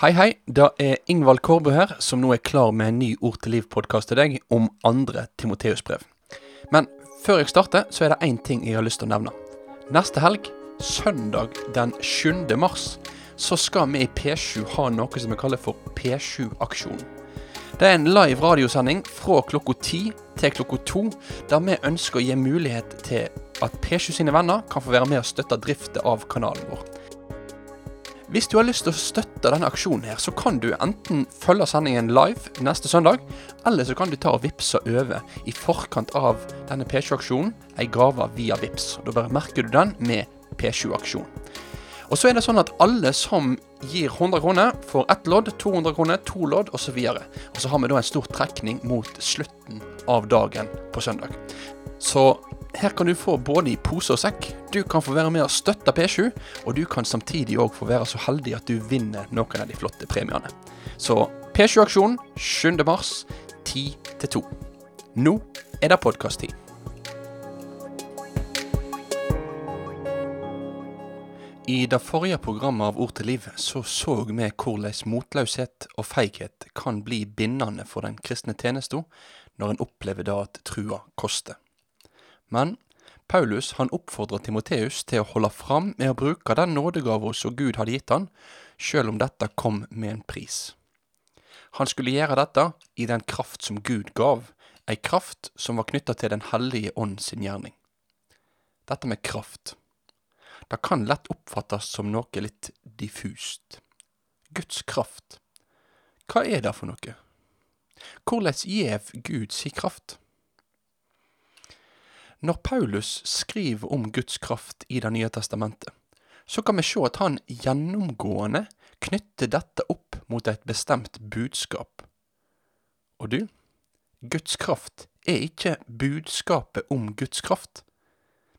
Hei, hei. Det er Ingvald Kårbø her, som nå er klar med en ny Ord til liv-podkast til deg om andre Timoteus-brev. Men før jeg starter, så er det én ting jeg har lyst til å nevne. Neste helg, søndag den 7. mars, så skal vi i P7 ha noe som vi kaller for P7-aksjonen. Det er en live radiosending fra klokka ti til klokka to, der vi ønsker å gi mulighet til at P7 sine venner kan få være med og støtte driften av kanalen vår. Hvis du har lyst til å støtte denne aksjonen, her, så kan du enten følge sendingen live neste søndag, eller så kan du ta og vippse over i forkant av denne P7-aksjonen ei gave via Vips. Da bare merker du den med P7-aksjon. Og så er det sånn at alle som gir 100 kroner, får ett lodd, 200 kroner, to lodd osv. Og, så og så har vi da en stor trekning mot slutten av dagen på søndag. Så her kan du få både i pose og sekk. Du kan få være med og støtte P7, og du kan samtidig òg få være så heldig at du vinner noen av de flotte premiene. Så P7-aksjon 7.3, 10 til 2. Nå er det podkast-tid. I det forrige programmet av Ord til liv så så vi hvordan motløshet og feighet kan bli bindende for den kristne tjenesten når en opplever det at trua koster. Men Paulus han oppfordrer Timoteus til å holde fram med å bruke den nådegava som Gud hadde gitt han, sjøl om dette kom med en pris. Han skulle gjøre dette i den kraft som Gud gav, ei kraft som var knytta til Den hellige ånd sin gjerning. Dette med kraft. Det kan lett oppfattes som noe litt diffust. Guds kraft. Hva er det for noe? Hvordan gjev Gud si kraft? Når Paulus skriver om Guds kraft i Det nye testamentet, så kan vi se at han gjennomgående knytter dette opp mot et bestemt budskap. Og du, Guds kraft er ikke budskapet om Guds kraft.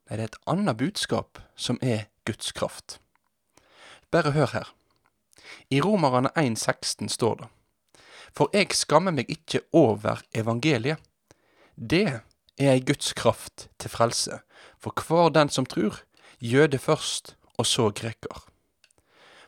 Nei, det er et annet budskap som er Guds kraft. Bare hør her. I Romerne 1,16 står det:" For jeg skammer meg ikke over evangeliet. Det er ei Guds kraft til frelse for hver den som tror, jøde først og så greker.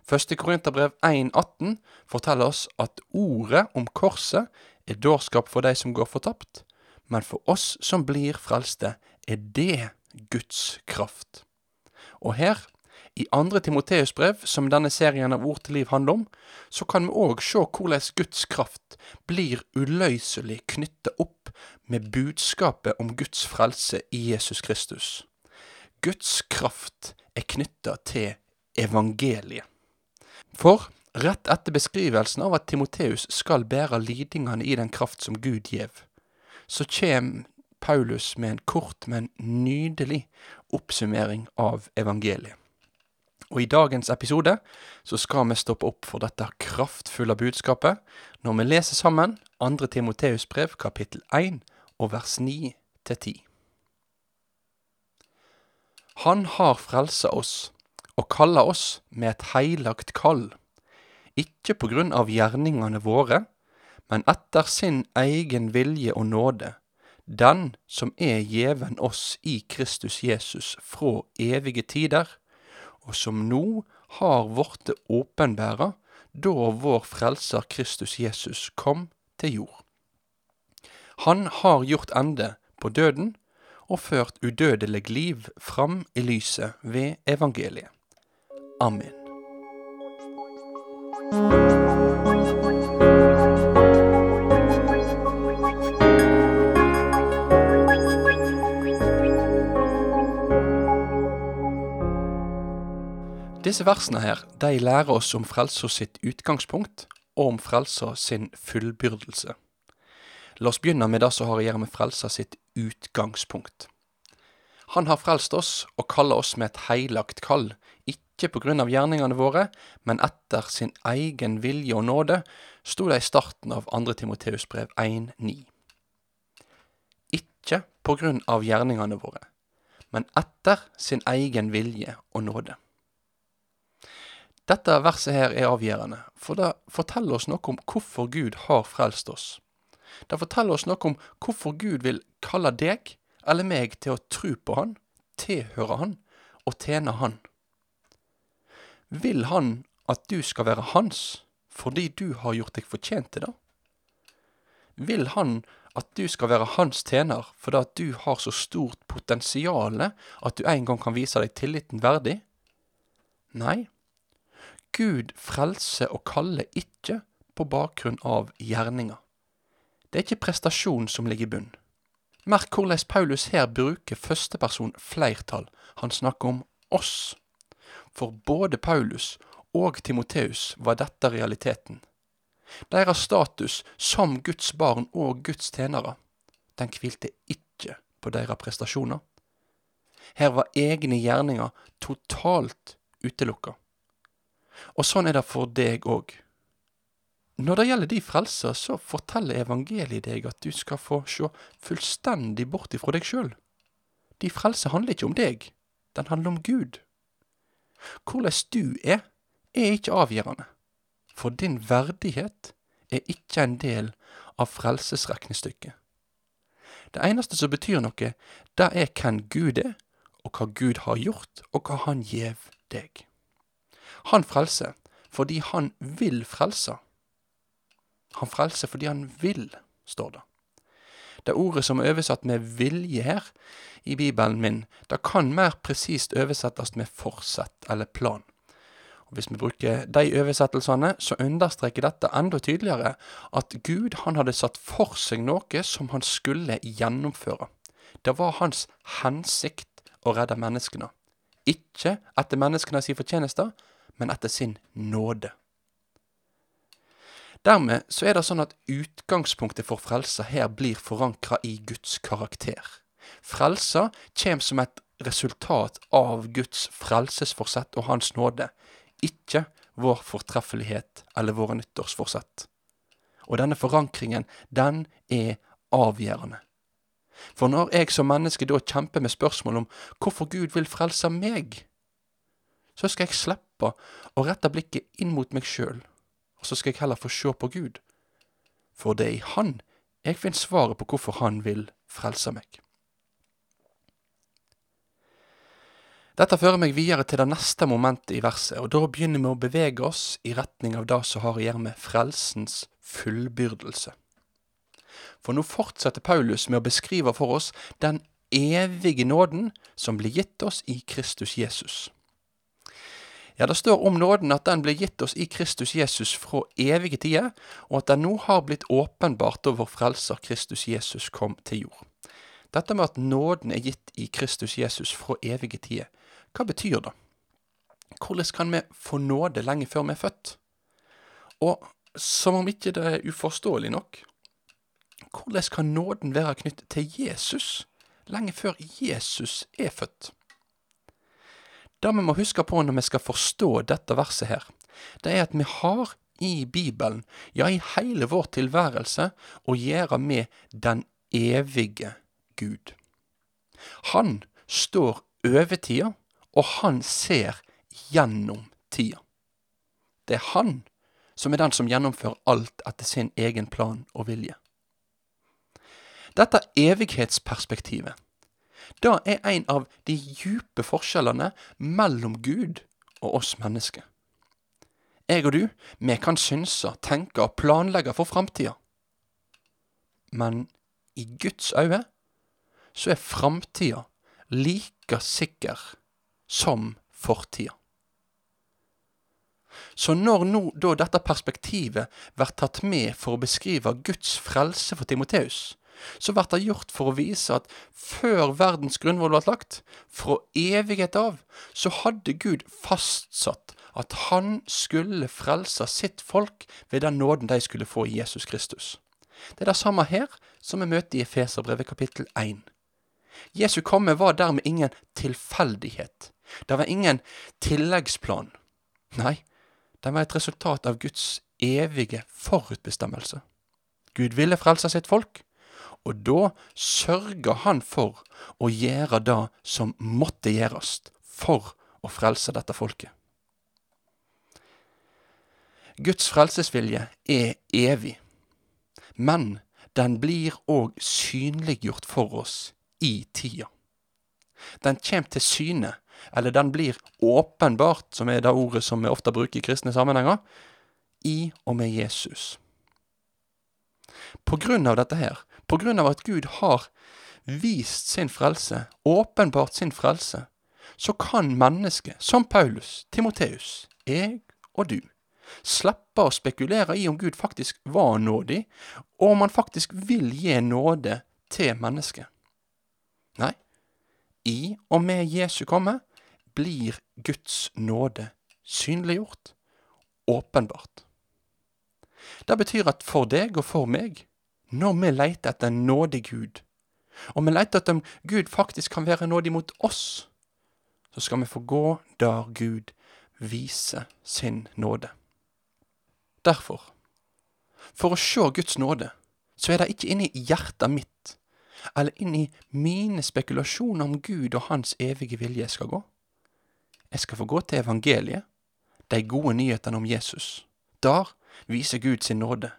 Første Korinterbrev 1,18 forteller oss at ordet om korset er dårskap for de som går fortapt, men for oss som blir frelste, er det Guds kraft. Og her, i andre Timoteus brev, som denne serien av Ord til liv handler om, så kan vi òg se hvordan Guds kraft blir uløselig knytta opp med budskapet om Guds frelse i Jesus Kristus. Guds kraft er knytta til evangeliet. For rett etter beskrivelsen av at Timoteus skal bære lidingene i den kraft som Gud gjev, så kjem Paulus med en kort, men nydelig oppsummering av evangeliet. Og i dagens episode så skal vi stoppe opp for dette kraftfulle budskapet når vi leser sammen 2. Timoteus brev kapittel 1 og vers 9 til 10. Han har frelsa oss og kalla oss med et heilagt kall, ikke på grunn av gjerningene våre, men etter sin egen vilje og nåde, den som er gjeven oss i Kristus Jesus fra evige tider, og som nå har vorte åpenbæra da vår Frelser Kristus Jesus kom til jord. Han har gjort ende på døden og ført udødelig liv fram i lyset ved evangeliet. Amen. Disse versene her, de lærer oss om frelser sitt utgangspunkt og om frelser sin fullbyrdelse. La oss begynne med det som har å gjøre med frelser sitt utgangspunkt. Han har frelst oss og kaller oss med et heilagt kall, ikke på grunn av gjerningene våre, men etter sin egen vilje og nåde, sto det i starten av 2. Timoteus brev 1,9. Ikke på grunn av gjerningene våre, men etter sin egen vilje og nåde. Dette verset her er avgjørende, for det forteller oss noe om hvorfor Gud har frelst oss. Det forteller oss noe om hvorfor Gud vil kalle deg eller meg til å tro på Han, tilhøre Han og tjene Han. Vil Han at du skal være Hans fordi du har gjort deg fortjent til det? Vil han at du skal være hans tjener fordi at du har så stort potensial at du en gang kan vise deg tilliten verdig? Nei, Gud frelser og kaller ikke på bakgrunn av gjerninger. Det er ikke prestasjon som ligger i bunn. Merk hvordan Paulus her bruker førsteperson flertall. Han snakker om oss. For både Paulus og Timoteus var dette realiteten. Deres status som Guds barn og Guds tjenere, den hvilte ikke på deres prestasjoner. Her var egne gjerninger totalt utelukka. Og sånn er det for deg òg. Når det gjelder de frelser, så forteller evangeliet deg at du skal få se fullstendig bort ifra deg sjøl. De frelser handler ikke om deg, den handler om Gud. Hvordan du er, er ikke avgjørende, for din verdighet er ikke en del av frelsesregnestykket. Det eneste som betyr noe, det er hvem Gud er, og hva Gud har gjort, og hva Han gjev deg. Han frelser fordi han vil frelse. Han frelser fordi han vil, står det. Det ordet som er oversatt med vilje her i Bibelen min, det kan mer presist oversettes med forsett eller plan. Og Hvis vi bruker de oversettelsene, så understreker dette enda tydeligere at Gud han hadde satt for seg noe som han skulle gjennomføre. Det var hans hensikt å redde menneskene. Ikke etter menneskenes fortjenester, men etter sin nåde. Dermed så er det sånn at utgangspunktet for frelsa her blir forankra i Guds karakter. Frelsa kjem som et resultat av Guds frelsesforsett og Hans nåde, ikke vår fortreffelighet eller våre nyttårsforsett. Og denne forankringen, den er avgjørende. For når jeg som menneske da kjemper med spørsmål om hvorfor Gud vil frelse meg, så skal jeg slippe å rette blikket inn mot meg sjøl og så skal jeg heller få se på Gud. For det er i Han jeg finner svaret på hvorfor Han vil frelse meg. Dette fører meg videre til det neste momentet i verset, og da begynner vi å bevege oss i retning av det som har å gjøre med frelsens fullbyrdelse. For nå fortsetter Paulus med å beskrive for oss den evige nåden som blir gitt oss i Kristus Jesus. Ja, det står om nåden at den ble gitt oss i Kristus Jesus fra evige tider, og at den nå har blitt åpenbart over frelser Kristus Jesus kom til jord. Dette med at nåden er gitt i Kristus Jesus fra evige tider, hva betyr det? Hvordan kan vi få nåde lenge før vi er født? Og som om ikke det er uforståelig nok, hvordan kan nåden være knyttet til Jesus lenge før Jesus er født? Det vi må huske på når vi skal forstå dette verset her, det er at vi har i Bibelen, ja, i hele vår tilværelse, å gjøre med den evige Gud. Han står over tida, og han ser gjennom tida. Det er han som er den som gjennomfører alt etter sin egen plan og vilje. Dette evighetsperspektivet det er en av de djupe forskjellene mellom Gud og oss mennesker. Jeg og du, vi kan synse, tenke og planlegge for framtida. Men i Guds øyne så er framtida like sikker som fortida. Så når nå da dette perspektivet blir tatt med for å beskrive Guds frelse for Timoteus, så blir det gjort for å vise at før verdens grunnvoll ble lagt, fra evighet av, så hadde Gud fastsatt at han skulle frelse sitt folk ved den nåden de skulle få i Jesus Kristus. Det er det samme her som vi møter i Efeserbrevet kapittel 1. Jesu komme var dermed ingen tilfeldighet. Det var ingen tilleggsplan. Nei, den var et resultat av Guds evige forutbestemmelse. Gud ville frelse sitt folk, og da sørga han for å gjøre det som måtte gjøres for å frelse dette folket. Guds frelsesvilje er evig, men den blir òg synliggjort for oss i tida. Den kjem til syne, eller den blir åpenbart, som er det ordet som vi ofte bruker i kristne sammenhenger, i og med Jesus. På grunn av dette her, på grunn av at Gud har vist sin frelse, åpenbart sin frelse, så kan mennesket, som Paulus, Timoteus, jeg og du, slippe å spekulere i om Gud faktisk var nådig, og om han faktisk vil gi nåde til mennesket. Nei, i og med Jesu komme blir Guds nåde synliggjort, åpenbart. Det betyr at for deg og for meg, når vi leter etter en nådig Gud, og vi leter etter om Gud faktisk kan være nådig mot oss, så skal vi få gå der Gud viser sin nåde. Derfor, for å se Guds nåde, så er det ikke inni hjertet mitt, eller inni mine spekulasjoner om Gud og Hans evige vilje skal gå. Jeg skal få gå til evangeliet, de gode nyhetene om Jesus. Der viser Gud sin nåde.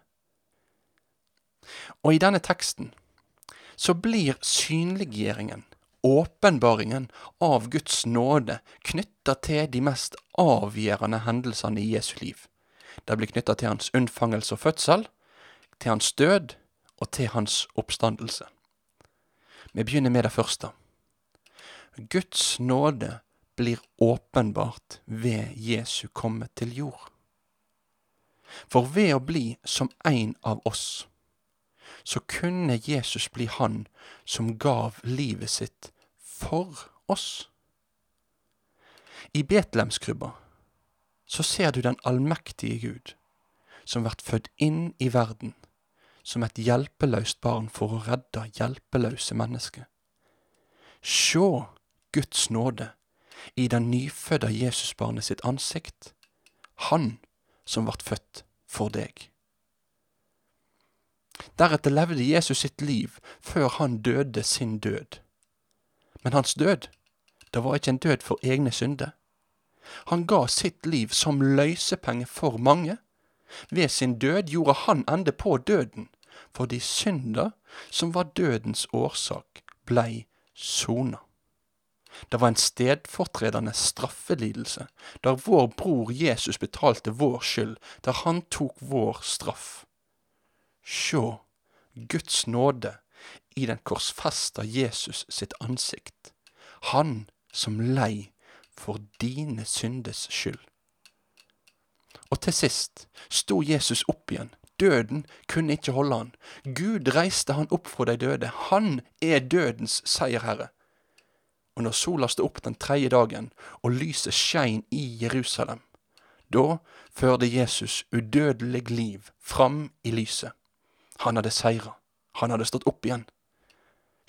Og i denne teksten så blir synliggjøringen, åpenbaringen av Guds nåde, knytta til de mest avgjørende hendelsene i Jesu liv. Det blir knytta til hans unnfangelse og fødsel, til hans død og til hans oppstandelse. Vi begynner med det første. Guds nåde blir åpenbart ved Jesu komme til jord. For ved å bli som en av oss, så kunne Jesus bli han som gav livet sitt for oss. I Betlehemskrybba så ser du den allmektige Gud, som vert født inn i verden som et hjelpeløst barn for å redde hjelpeløse mennesker. Sjå Guds nåde i den nyfødde Jesusbarnet sitt ansikt, han som vart født for deg. Deretter levde Jesus sitt liv før han døde sin død. Men hans død, det var ikke en død for egne synder. Han ga sitt liv som løsepenge for mange. Ved sin død gjorde han ende på døden, fordi synda, som var dødens årsak, blei sona. Det var en stedfortredende straffelidelse, der vår bror Jesus betalte vår skyld, der han tok vår straff. Sjå Guds nåde i den korsfesta Jesus sitt ansikt, han som lei for dine syndes skyld. Og til sist sto Jesus opp igjen. Døden kunne ikke holde han. Gud reiste han opp fra de døde. Han er dødens seierherre. Og når sola sto opp den tredje dagen, og lyset skein i Jerusalem, da førte Jesus udødelig liv fram i lyset. Han hadde seira. Han hadde stått opp igjen.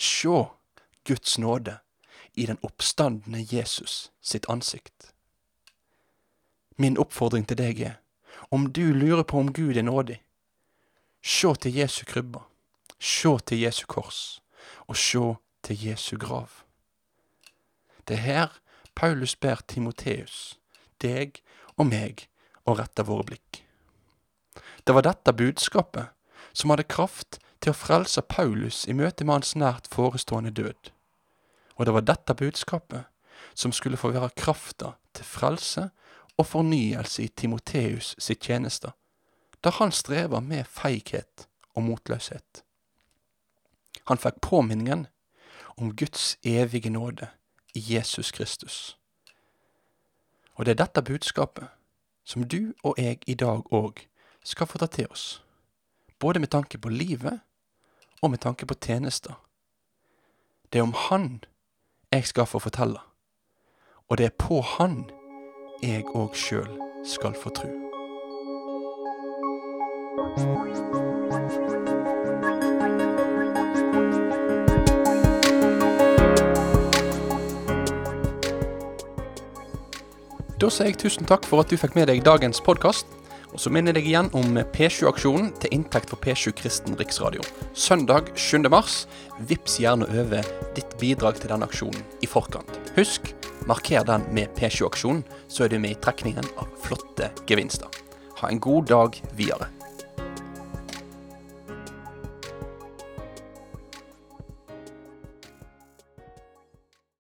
Sjå Guds nåde i den oppstandende Jesus sitt ansikt. Min oppfordring til deg er, om du lurer på om Gud er nådig, sjå til Jesu krybbe, sjå til Jesu kors, og sjå til Jesu grav. Det er her Paulus ber Timoteus, deg og meg, å rette våre blikk. Det var dette budskapet som hadde kraft til å frelse Paulus i møte med hans nært forestående død. Og det var dette budskapet som skulle få være krafta til frelse og fornyelse i Timoteus sitt tjeneste, der han strever med feighet og motløshet. Han fikk påminningen om Guds evige nåde i Jesus Kristus. Og det er dette budskapet som du og jeg i dag òg skal få ta til oss, både med tanke på livet og med tanke på tjenester. Det er om Han jeg skal få fortelle. Og det er på Han jeg òg sjøl skal få tru. Da sier jeg tusen takk for at du fikk med deg dagens podkast. Og så minner jeg deg igjen om P7-aksjonen til inntekt for P7 Kristen Riksradio. Søndag 7. mars. Vips gjerne over ditt bidrag til denne aksjonen i forkant. Husk, marker den med P7-aksjonen, så er du med i trekningen av flotte gevinster. Ha en god dag videre.